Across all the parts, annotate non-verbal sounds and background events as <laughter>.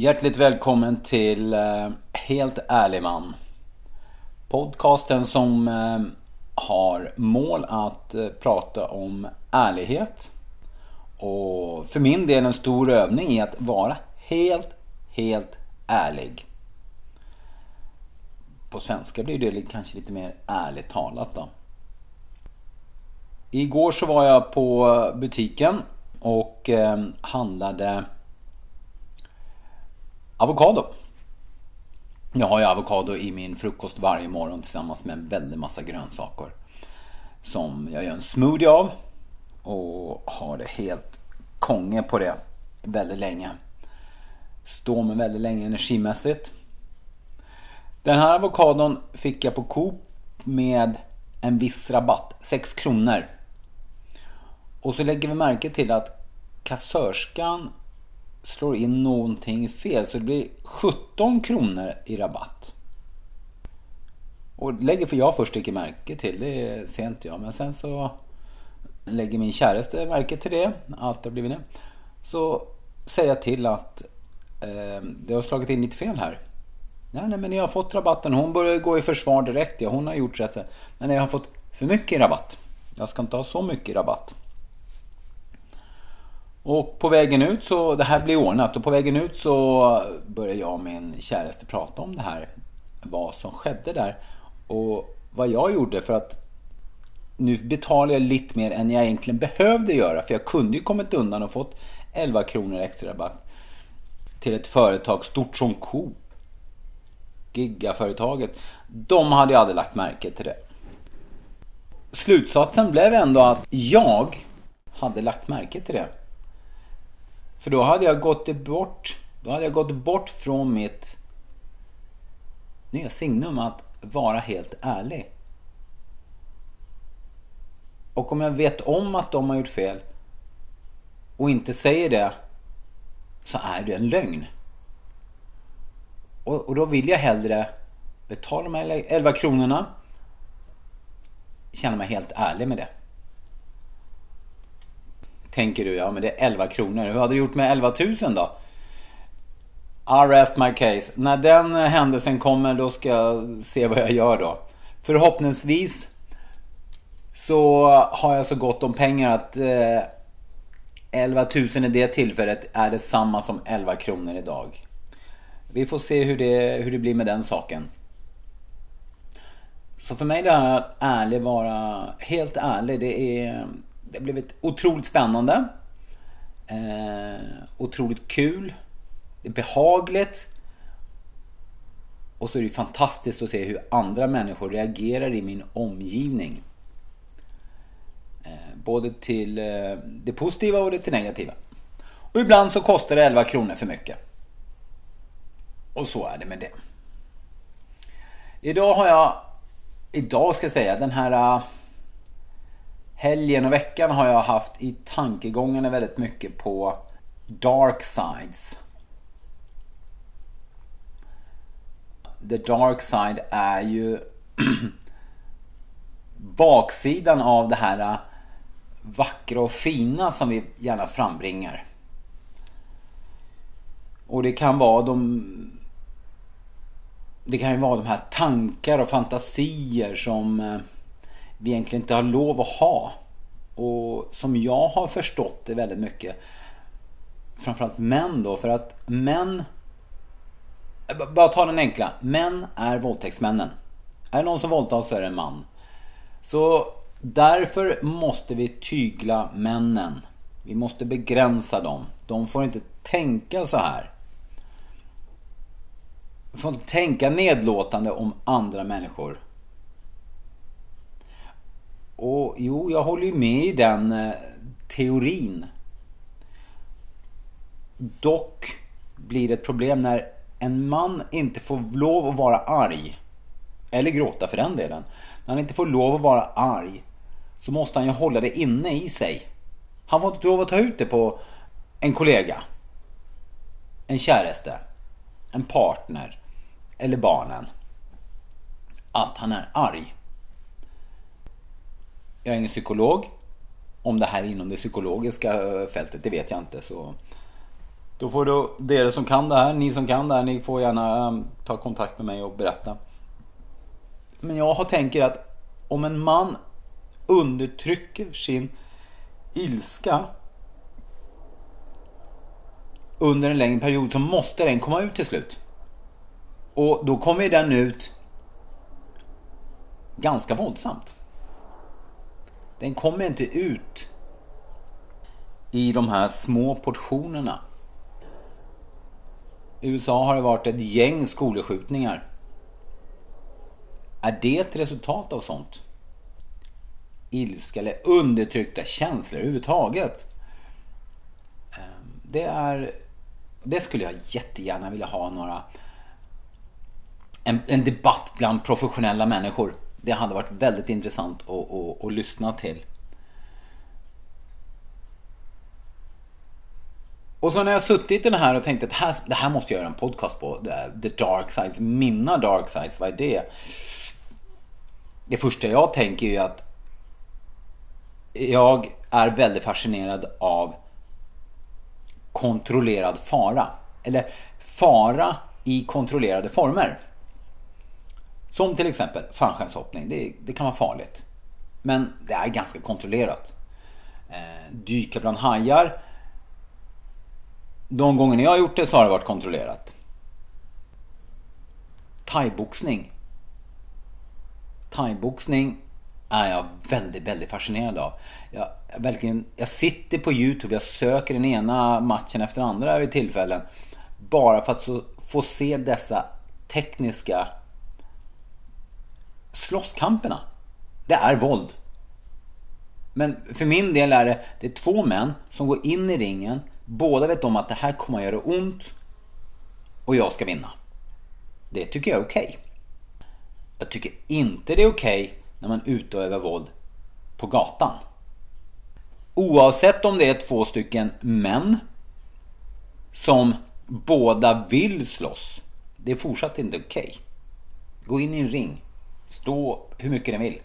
Hjärtligt välkommen till eh, Helt ärlig man. Podcasten som eh, har mål att eh, prata om ärlighet. Och för min del en stor övning i att vara helt, helt ärlig. På svenska blir det kanske lite mer ärligt talat då. Igår så var jag på butiken och handlade avokado. Jag har ju avokado i min frukost varje morgon tillsammans med en väldig massa grönsaker. Som jag gör en smoothie av. Och har det helt konge på det väldigt länge. Står mig väldigt länge energimässigt. Den här avokadon fick jag på Coop med en viss rabatt. 6 kronor. Och så lägger vi märke till att kassörskan slår in någonting fel så det blir 17 kronor i rabatt. Och lägger för jag först sticker märke till det ser inte jag. Men sen så lägger min käraste märke till det. Allt har blivit det. Så säger jag till att eh, det har slagit in lite fel här. Nej, nej, men jag har fått rabatten. Hon börjar gå i försvar direkt. Ja, hon har gjort rätt. Men jag har fått för mycket i rabatt. Jag ska inte ha så mycket i rabatt. Och på vägen ut så, det här blir ordnat och på vägen ut så börjar jag och min käraste prata om det här. Vad som skedde där. Och vad jag gjorde för att nu betalar jag lite mer än jag egentligen behövde göra. För jag kunde ju kommit undan och fått 11 kronor extra rabatt. Till ett företag stort som Coop. Gigaföretaget. De hade ju aldrig lagt märke till det. Slutsatsen blev ändå att jag hade lagt märke till det. För då hade jag gått bort, då hade jag gått bort från mitt nya signum att vara helt ärlig. Och om jag vet om att de har gjort fel och inte säger det så är det en lögn. Och, och då vill jag hellre betala de här 11 kronorna känna mig helt ärlig med det. Tänker du, ja men det är 11 kronor. Hur hade du gjort med 11 000 då? I rest my case. När den händelsen kommer då ska jag se vad jag gör då. Förhoppningsvis så har jag så gott om pengar att eh, 11 000 i det tillfället är detsamma som 11 kronor idag. Vi får se hur det, hur det blir med den saken. Så för mig det här att ärlig vara helt ärlig, det är det har blivit otroligt spännande. Eh, otroligt kul. Det är behagligt. Och så är det fantastiskt att se hur andra människor reagerar i min omgivning. Eh, både till eh, det positiva och det till negativa. Och ibland så kostar det 11 kronor för mycket. Och så är det med det. Idag har jag, idag ska jag säga, den här eh, helgen och veckan har jag haft i tankegångarna väldigt mycket på dark sides. The dark side är ju <clears throat> baksidan av det här äh, vackra och fina som vi gärna frambringar. Och det kan vara de Det kan ju vara de här tankar och fantasier som eh, vi egentligen inte har lov att ha. Och som jag har förstått det väldigt mycket. Framförallt män då, för att män... Bara ta den enkla. Män är våldtäktsmännen. Är det någon som våldtar så är det en man. Så därför måste vi tygla männen. Vi måste begränsa dem. De får inte tänka så här. De får inte tänka nedlåtande om andra människor. Och jo, jag håller ju med i den eh, teorin. Dock blir det ett problem när en man inte får lov att vara arg. Eller gråta för den delen. När han inte får lov att vara arg så måste han ju hålla det inne i sig. Han får inte lov att ta ut det på en kollega. En käraste. En partner. Eller barnen. Att han är arg. Jag är ingen psykolog. Om det här är inom det psykologiska eh, fältet, det vet jag inte. Så Då får då, det som kan det här, ni som kan det här, ni får gärna ehm, ta kontakt med mig och berätta. Men jag har tänker att om en man undertrycker sin ilska under en längre period så måste den komma ut till slut. Och då kommer den ut ganska våldsamt. Den kommer inte ut i de här små portionerna. I USA har det varit ett gäng skolskjutningar. Är det ett resultat av sånt? Ilska eller undertryckta känslor överhuvudtaget? Ehm, det är... Det skulle jag jättegärna vilja ha några... En, en debatt bland professionella människor. Det hade varit väldigt intressant att, att, att lyssna till. Och så när jag suttit i den här och tänkt att det här, det här måste jag göra en podcast på. The Dark Sides, mina Dark Sides, vad är det? Det första jag tänker är att jag är väldigt fascinerad av kontrollerad fara. Eller fara i kontrollerade former. Som till exempel fallskärmshoppning. Det, det, kan vara farligt. Men det är ganska kontrollerat. Eh, dyka bland hajar de gånger jag har gjort det så har det varit kontrollerat. Thaiboxning. Thaiboxning är jag väldigt, väldigt fascinerad av. Jag, verkligen, jag sitter på YouTube, jag söker den ena matchen efter den andra vid tillfällen. Bara för att så, få se dessa tekniska slåsskamperna. Det är våld. Men för min del är det, det är två män som går in i ringen Båda vet om att det här kommer att göra ont och jag ska vinna. Det tycker jag är okej. Okay. Jag tycker inte det är okej okay när man utövar våld på gatan. Oavsett om det är två stycken män som båda vill slåss. Det är fortsatt inte okej. Okay. Gå in i en ring. Stå hur mycket den vill.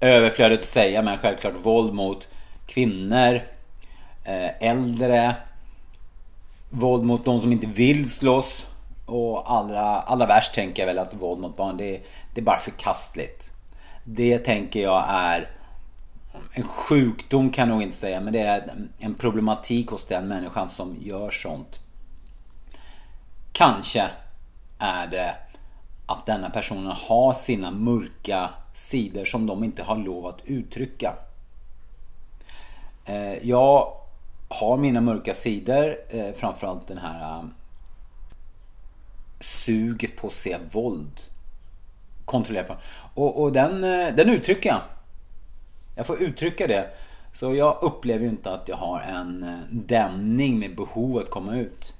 Överflödigt att säga men självklart våld mot kvinnor, eh, äldre, våld mot de som inte vill slåss och allra, allra värst tänker jag väl att våld mot barn det, det är bara förkastligt. Det tänker jag är en sjukdom kan jag nog inte säga men det är en problematik hos den människan som gör sånt. Kanske är det att denna personen har sina mörka sidor som de inte har lov att uttrycka. Eh, jag har mina mörka sidor. Eh, framförallt den här eh, suget på att se våld. Kontrollera. Och, och den, den uttrycker jag. Jag får uttrycka det. Så jag upplever ju inte att jag har en dämning med behov att komma ut.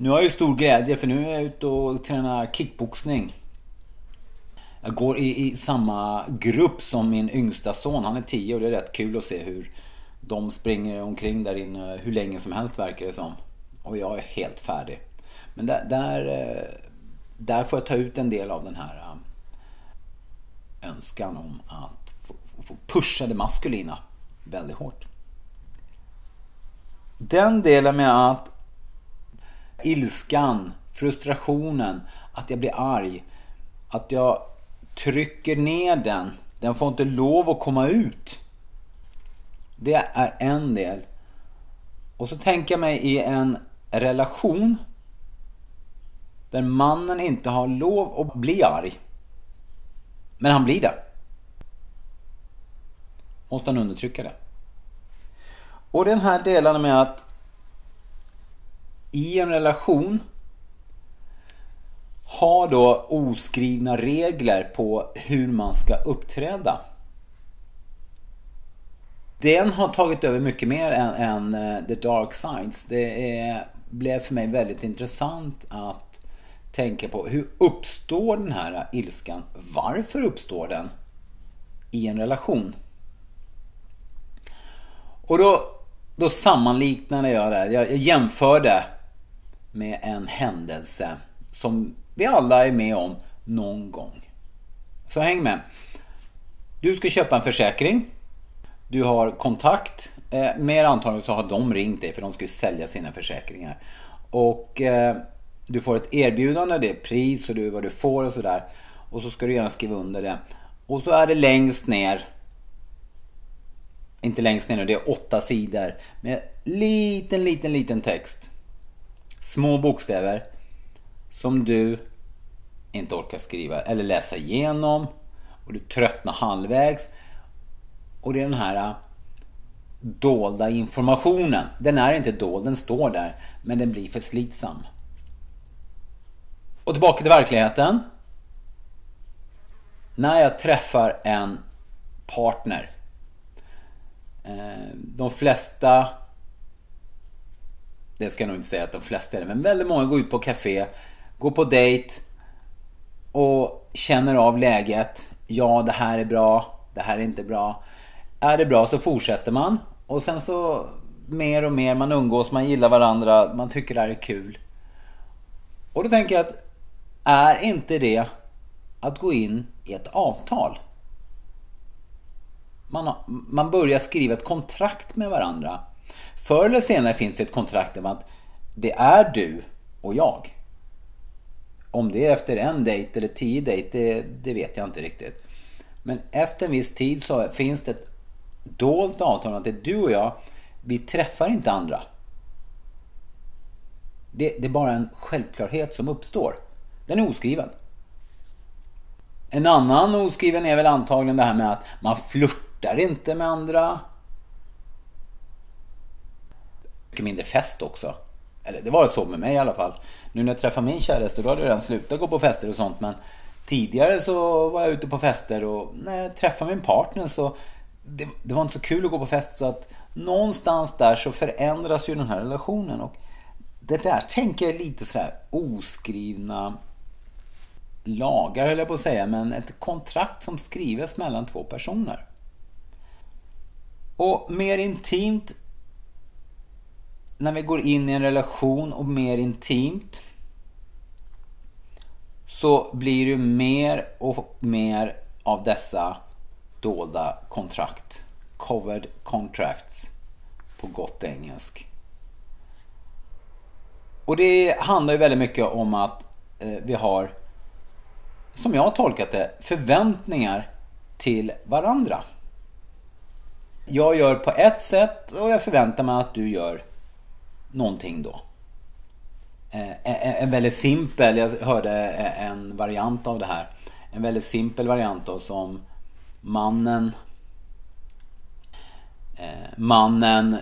Nu har jag ju stor glädje för nu är jag ute och tränar kickboxning. Jag går i, i samma grupp som min yngsta son. Han är 10 och det är rätt kul att se hur de springer omkring där inne hur länge som helst verkar det som. Och jag är helt färdig. Men där, där, eh, där får jag ta ut en del av den här eh, önskan om att få, få pusha det maskulina väldigt hårt. Den delen med att ilskan, frustrationen, att jag blir arg, att jag trycker ner den. Den får inte lov att komma ut. Det är en del. Och så tänker jag mig i en relation där mannen inte har lov att bli arg. Men han blir det. Måste han undertrycka det. Och den här delen med att i en relation har då oskrivna regler på hur man ska uppträda den har tagit över mycket mer än, än eh, The Dark Sides. Det är, blev för mig väldigt intressant att tänka på hur uppstår den här ilskan? Varför uppstår den i en relation? Och då, då sammanliknade jag det. Jag, jag jämförde med en händelse som vi alla är med om någon gång. Så häng med. Du ska köpa en försäkring. Du har kontakt Eh, mer antagligen så har de ringt dig för de ska ju sälja sina försäkringar. Och eh, du får ett erbjudande, det är pris och du, vad du får och sådär. Och så ska du gärna skriva under det. Och så är det längst ner. Inte längst ner nu, det är åtta sidor. Med liten, liten, liten text. Små bokstäver. Som du inte orkar skriva eller läsa igenom. Och du tröttnar halvvägs. Och det är den här äh, dolda informationen. Den är inte dold, den står där. Men den blir för slitsam. Och tillbaka till verkligheten. När jag träffar en partner. Eh, de flesta det ska jag nog inte säga att de flesta är det, men väldigt många går ut på café, går på dejt och känner av läget. Ja, det här är bra, det här är inte bra. Är det bra så fortsätter man och sen så mer och mer, man umgås, man gillar varandra, man tycker det här är kul. Och då tänker jag att är inte det att gå in i ett avtal? Man, har, man börjar skriva ett kontrakt med varandra. Förr eller senare finns det ett kontrakt om att det är du och jag. Om det är efter en dejt eller tio dejt, det, det, vet jag inte riktigt. Men efter en viss tid så finns det ett dolt avtal om att det är du och jag, vi träffar inte andra. Det, det är bara en självklarhet som uppstår. Den är oskriven. En annan oskriven är väl antagligen det här med att man flörtar inte med andra. Mycket mindre fest också. Eller det var så med mig i alla fall. Nu när jag träffade min käraste då hade jag redan slutat gå på fester och sånt. Men tidigare så var jag ute på fester och när jag träffade min partner så det, det var inte så kul att gå på fest så att någonstans där så förändras ju den här relationen. Och det där tänker jag lite sådär oskrivna lagar höll jag på att säga, men ett kontrakt som skrivs mellan två personer. Och mer intimt när vi går in i en relation och mer intimt så blir det mer och mer av dessa dolda kontrakt. Covered contracts på gott engelsk. Och det handlar ju väldigt mycket om att eh, vi har som jag har tolkat det, förväntningar till varandra. Jag gör på ett sätt och jag förväntar mig att du gör någonting då. Eh, eh, eh, en väldigt simpel, jag hörde en variant av det här. En väldigt simpel variant då som mannen Mannen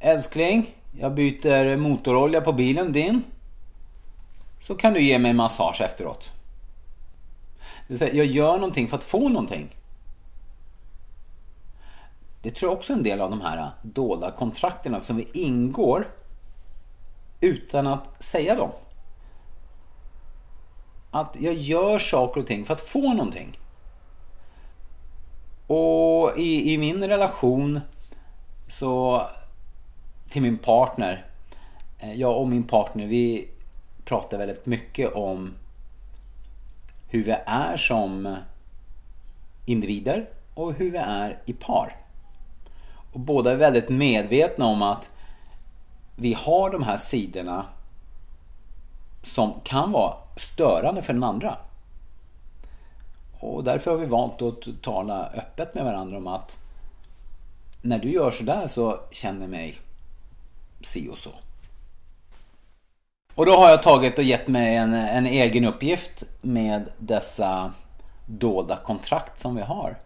Älskling, jag byter motorolja på bilen din. Så kan du ge mig massage efteråt. Det vill säga, jag gör någonting för att få någonting. Det tror jag också är en del av de här dolda kontrakterna som vi ingår utan att säga dem. Att jag gör saker och ting för att få någonting. Och i, i min relation så till min partner. Eh, jag och min partner vi pratar väldigt mycket om hur vi är som individer och hur vi är i par. Och båda är väldigt medvetna om att vi har de här sidorna som kan vara störande för den andra. Och därför har vi valt att tala öppet med varandra om att när du gör sådär så känner mig si och så. Och då har jag tagit och gett mig en, en egen uppgift med dessa dolda kontrakt som vi har.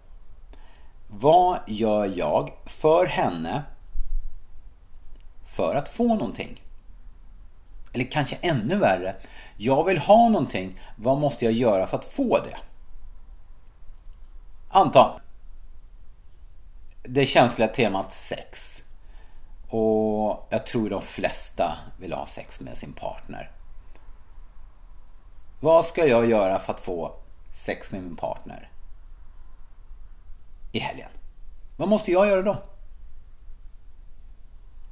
Vad gör jag för henne för att få någonting? Eller kanske ännu värre. Jag vill ha någonting. Vad måste jag göra för att få det? Anta. Det känsliga temat sex. Och jag tror de flesta vill ha sex med sin partner. Vad ska jag göra för att få sex med min partner? I helgen. Vad måste jag göra då?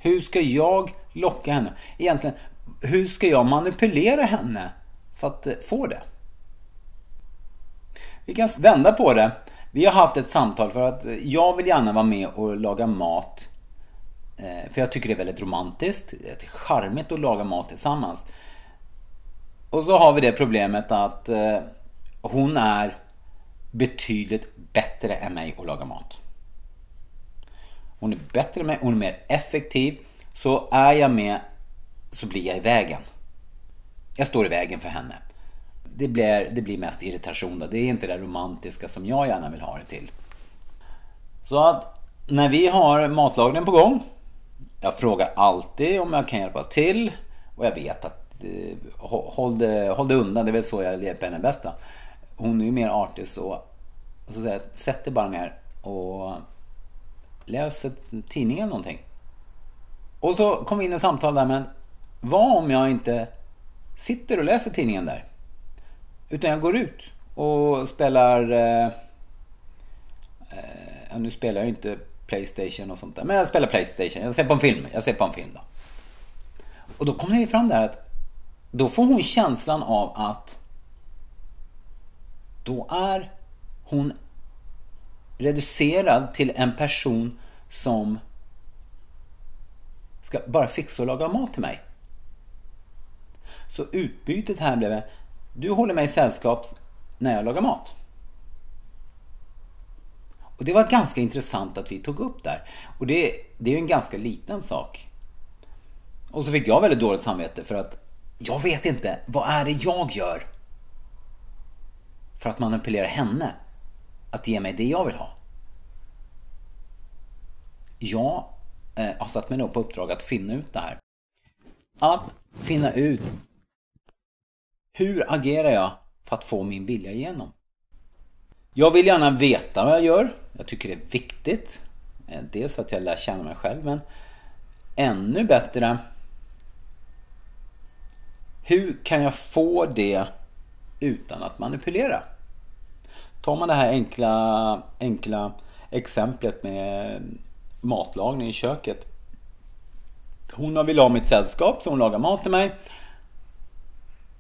Hur ska jag locka henne? Egentligen, hur ska jag manipulera henne för att eh, få det? Vi kan vända på det. Vi har haft ett samtal för att eh, jag vill gärna vara med och laga mat eh, för jag tycker det är väldigt romantiskt. Det är charmigt att laga mat tillsammans. Och så har vi det problemet att hon är betydligt bättre än mig att laga mat. Hon är bättre än mig, hon är mer effektiv. Så är jag med så blir jag i vägen. Jag står i vägen för henne. Det blir, det blir mest irritation då. Det är inte det romantiska som jag gärna vill ha det till. Så att när vi har matlagningen på gång. Jag frågar alltid om jag kan hjälpa till. Och jag vet att eh, håll, det, håll det undan. Det är väl så jag hjälper henne bäst då. Hon är ju mer artig så. så säger jag, sätt dig bara ner och Läser tidningen någonting. Och så kom vi in i samtal där men vad om jag inte sitter och läser tidningen där? Utan jag går ut och spelar... Eh, eh, nu spelar jag inte Playstation och sånt där. Men jag spelar Playstation. Jag ser på en film. Jag ser på en film då. Och då kommer det fram där att då får hon känslan av att då är hon reducerad till en person som ska bara fixa och laga mat till mig. Så utbytet här blev du håller mig i sällskap när jag lagar mat. Och det var ganska intressant att vi tog upp där. Och det, det är ju en ganska liten sak. Och så fick jag väldigt dåligt samvete för att jag vet inte, vad är det jag gör? För att manipulera henne att ge mig det jag vill ha. Jag eh, har satt mig då på uppdrag att finna ut det här. Att finna ut hur agerar jag för att få min vilja igenom? Jag vill gärna veta vad jag gör. Jag tycker det är viktigt. Eh, dels för att jag lär känna mig själv men ännu bättre hur kan jag få det utan att manipulera? Tar man det här enkla, enkla exemplet med matlagning i köket. Hon vill ha mitt sällskap så hon lagar mat till mig.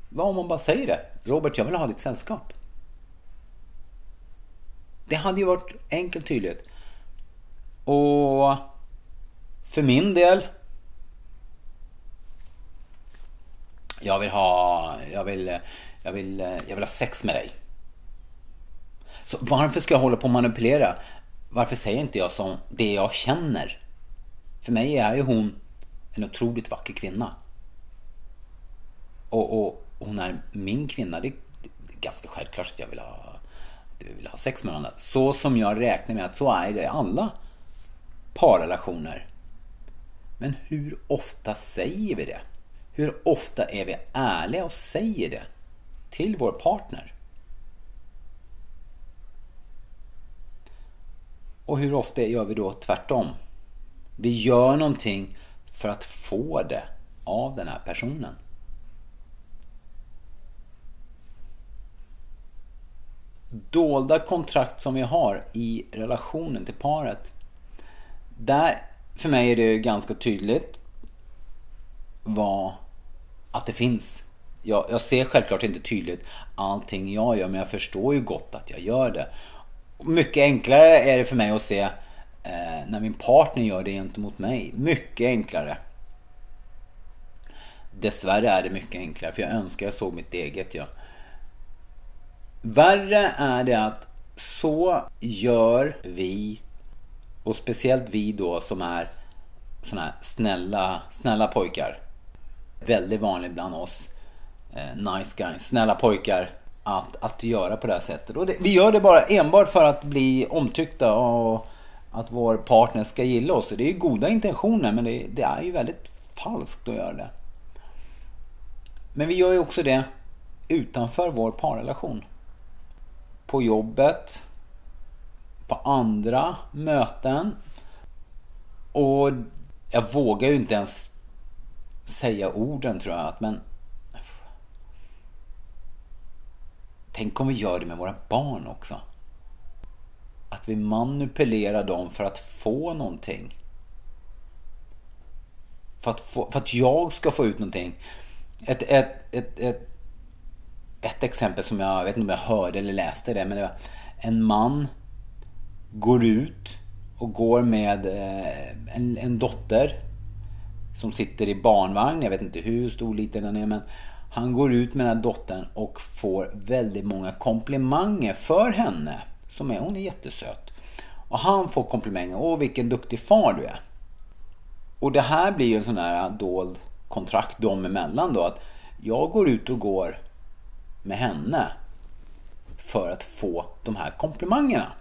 Vad om man bara säger det? Robert, jag vill ha ditt sällskap. Det hade ju varit enkelt tydligt. Och för min del. Jag vill ha, jag vill, jag vill, jag vill ha sex med dig. Så varför ska jag hålla på och manipulera? Varför säger inte jag som det jag känner? För mig är ju hon en otroligt vacker kvinna. Och, och hon är min kvinna. Det är, ganska självklart att jag vill ha, jag vill ha sex med varandra. Så som jag räknar med att så är det i alla parrelationer. Men hur ofta säger vi det? Hur ofta är vi ärliga och säger det till vår partner? Och hur ofta gör vi då tvärtom? Vi gör någonting för att få det av den här personen. Dolda kontrakt som vi har i relationen till paret. Där, för mig är det ganska tydligt vad, att det finns. Jag, jag ser självklart inte tydligt allting jag gör men jag förstår ju gott att jag gör det. Mycket enklare är det för mig att se eh, när min partner gör det gentemot mig. Mycket enklare. Dessvärre är det mycket enklare för jag önskar jag såg mitt eget. jag. Värre är det att så gör vi och speciellt vi då som är såna här snälla, snälla pojkar. Väldigt vanligt bland oss. Eh, nice guys, snälla pojkar att, att göra på det här sättet. Och det, vi gör det bara enbart för att bli omtyckta och att vår partner ska gilla oss. Det är ju goda intentioner men det, det är ju väldigt falskt att göra det. Men vi gör ju också det utanför vår parrelation. På jobbet, på andra möten. Och jag vågar ju inte ens säga orden tror jag. Men Tänk om vi gör det med våra barn också. Att vi manipulerar dem för att få någonting. För att, få, för att jag ska få ut någonting. Ett, ett, ett, ett, ett exempel som jag, jag vet inte om jag hörde eller läste det. Men det var en man går ut och går med eh, en, en dotter som sitter i barnvagn. Jag vet inte hur stor liten den är men han går ut med den här dottern och får väldigt många komplimanger för henne. Som är, hon är jättesöt. Och han får komplimanger. Åh vilken duktig far du är. Och det här blir ju en sån här dold kontrakt dem emellan då. Att jag går ut och går med henne. För att få de här komplimangerna.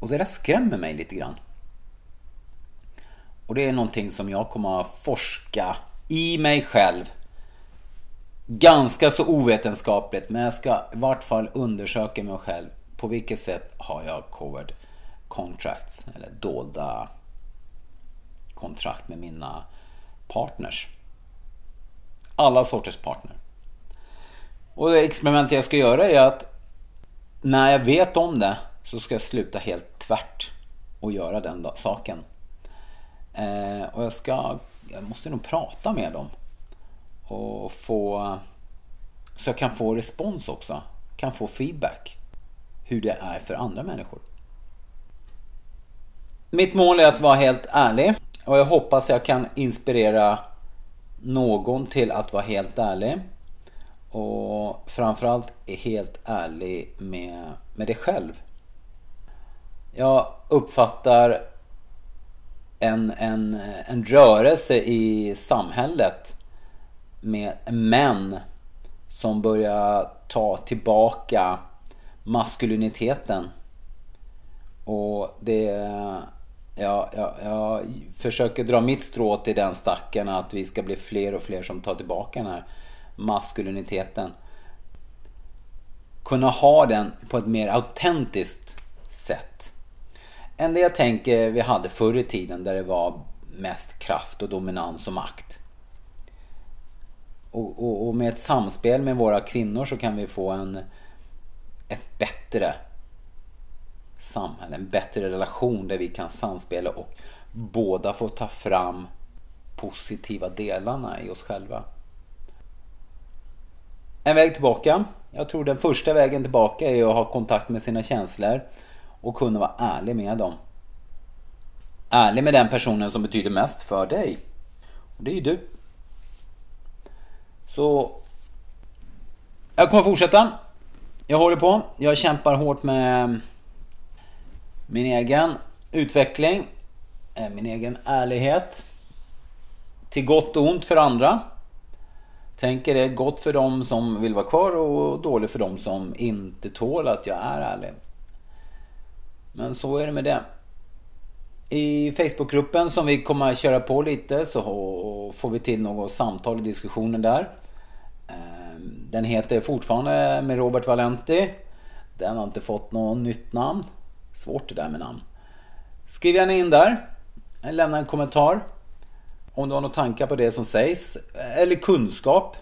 Och det där skrämmer mig lite grann. Och det är någonting som jag kommer att forska i mig själv. Ganska så ovetenskapligt men jag ska i vart fall undersöka mig själv. På vilket sätt har jag covered contracts eller dolda kontrakt med mina partners. Alla sorters partner. Och det experiment jag ska göra är att när jag vet om det så ska jag sluta helt tvärt och göra den saken. Eh, och jag ska, jag måste nog prata med dem. Och få, så jag kan få respons också. Kan få feedback. Hur det är för andra människor. Mitt mål är att vara helt ärlig. Och jag hoppas jag kan inspirera någon till att vara helt ärlig. Och framförallt är helt ärlig med, med dig själv. Jag uppfattar en, en, en rörelse i samhället med män som börjar ta tillbaka maskuliniteten. Och det... Ja, ja, jag försöker dra mitt strå till den stacken att vi ska bli fler och fler som tar tillbaka den här maskuliniteten. Kunna ha den på ett mer autentiskt sätt än det jag tänker vi hade förr i tiden där det var mest kraft och dominans och makt. Och, och, och, med ett samspel med våra kvinnor så kan vi få en ett bättre samhälle, en bättre relation där vi kan samspela och båda få ta fram positiva delarna i oss själva. En väg tillbaka. Jag tror den första vägen tillbaka är att ha kontakt med sina känslor och kunna vara ärlig med dem. Ärlig med den personen som betyder mest för dig. Och det är ju du. Så jag kommer fortsätta. Jag håller på. Jag kämpar hårt med min egen utveckling. Eh, min egen ärlighet. Till gott och ont för andra. Tänker det är gott för dem som vill vara kvar och dåligt för dem som inte tål att jag är ärlig. Men så är det med det. I Facebookgruppen som vi kommer att köra på lite så får vi till något samtal och diskussioner där. Den heter fortfarande med Robert Valenti. Den har inte fått något nytt namn. Svårt det där med namn. Skriv gärna in där. Lämna en kommentar. Om du har några tankar på det som sägs. Eller kunskap.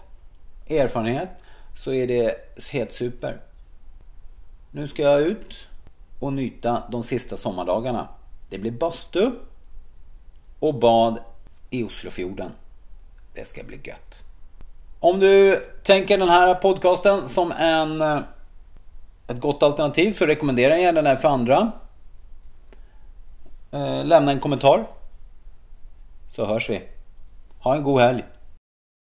Erfarenhet. Så är det helt super. Nu ska jag ut och nyta de sista sommardagarna. Det blir bastu och bad i Oslofjorden. Det ska bli gött. Om du tänker den här podcasten som en eh, ett gott alternativ så rekommenderar jag gärna den för andra. Eh, lämna en kommentar. Så hörs vi. Ha en god helg.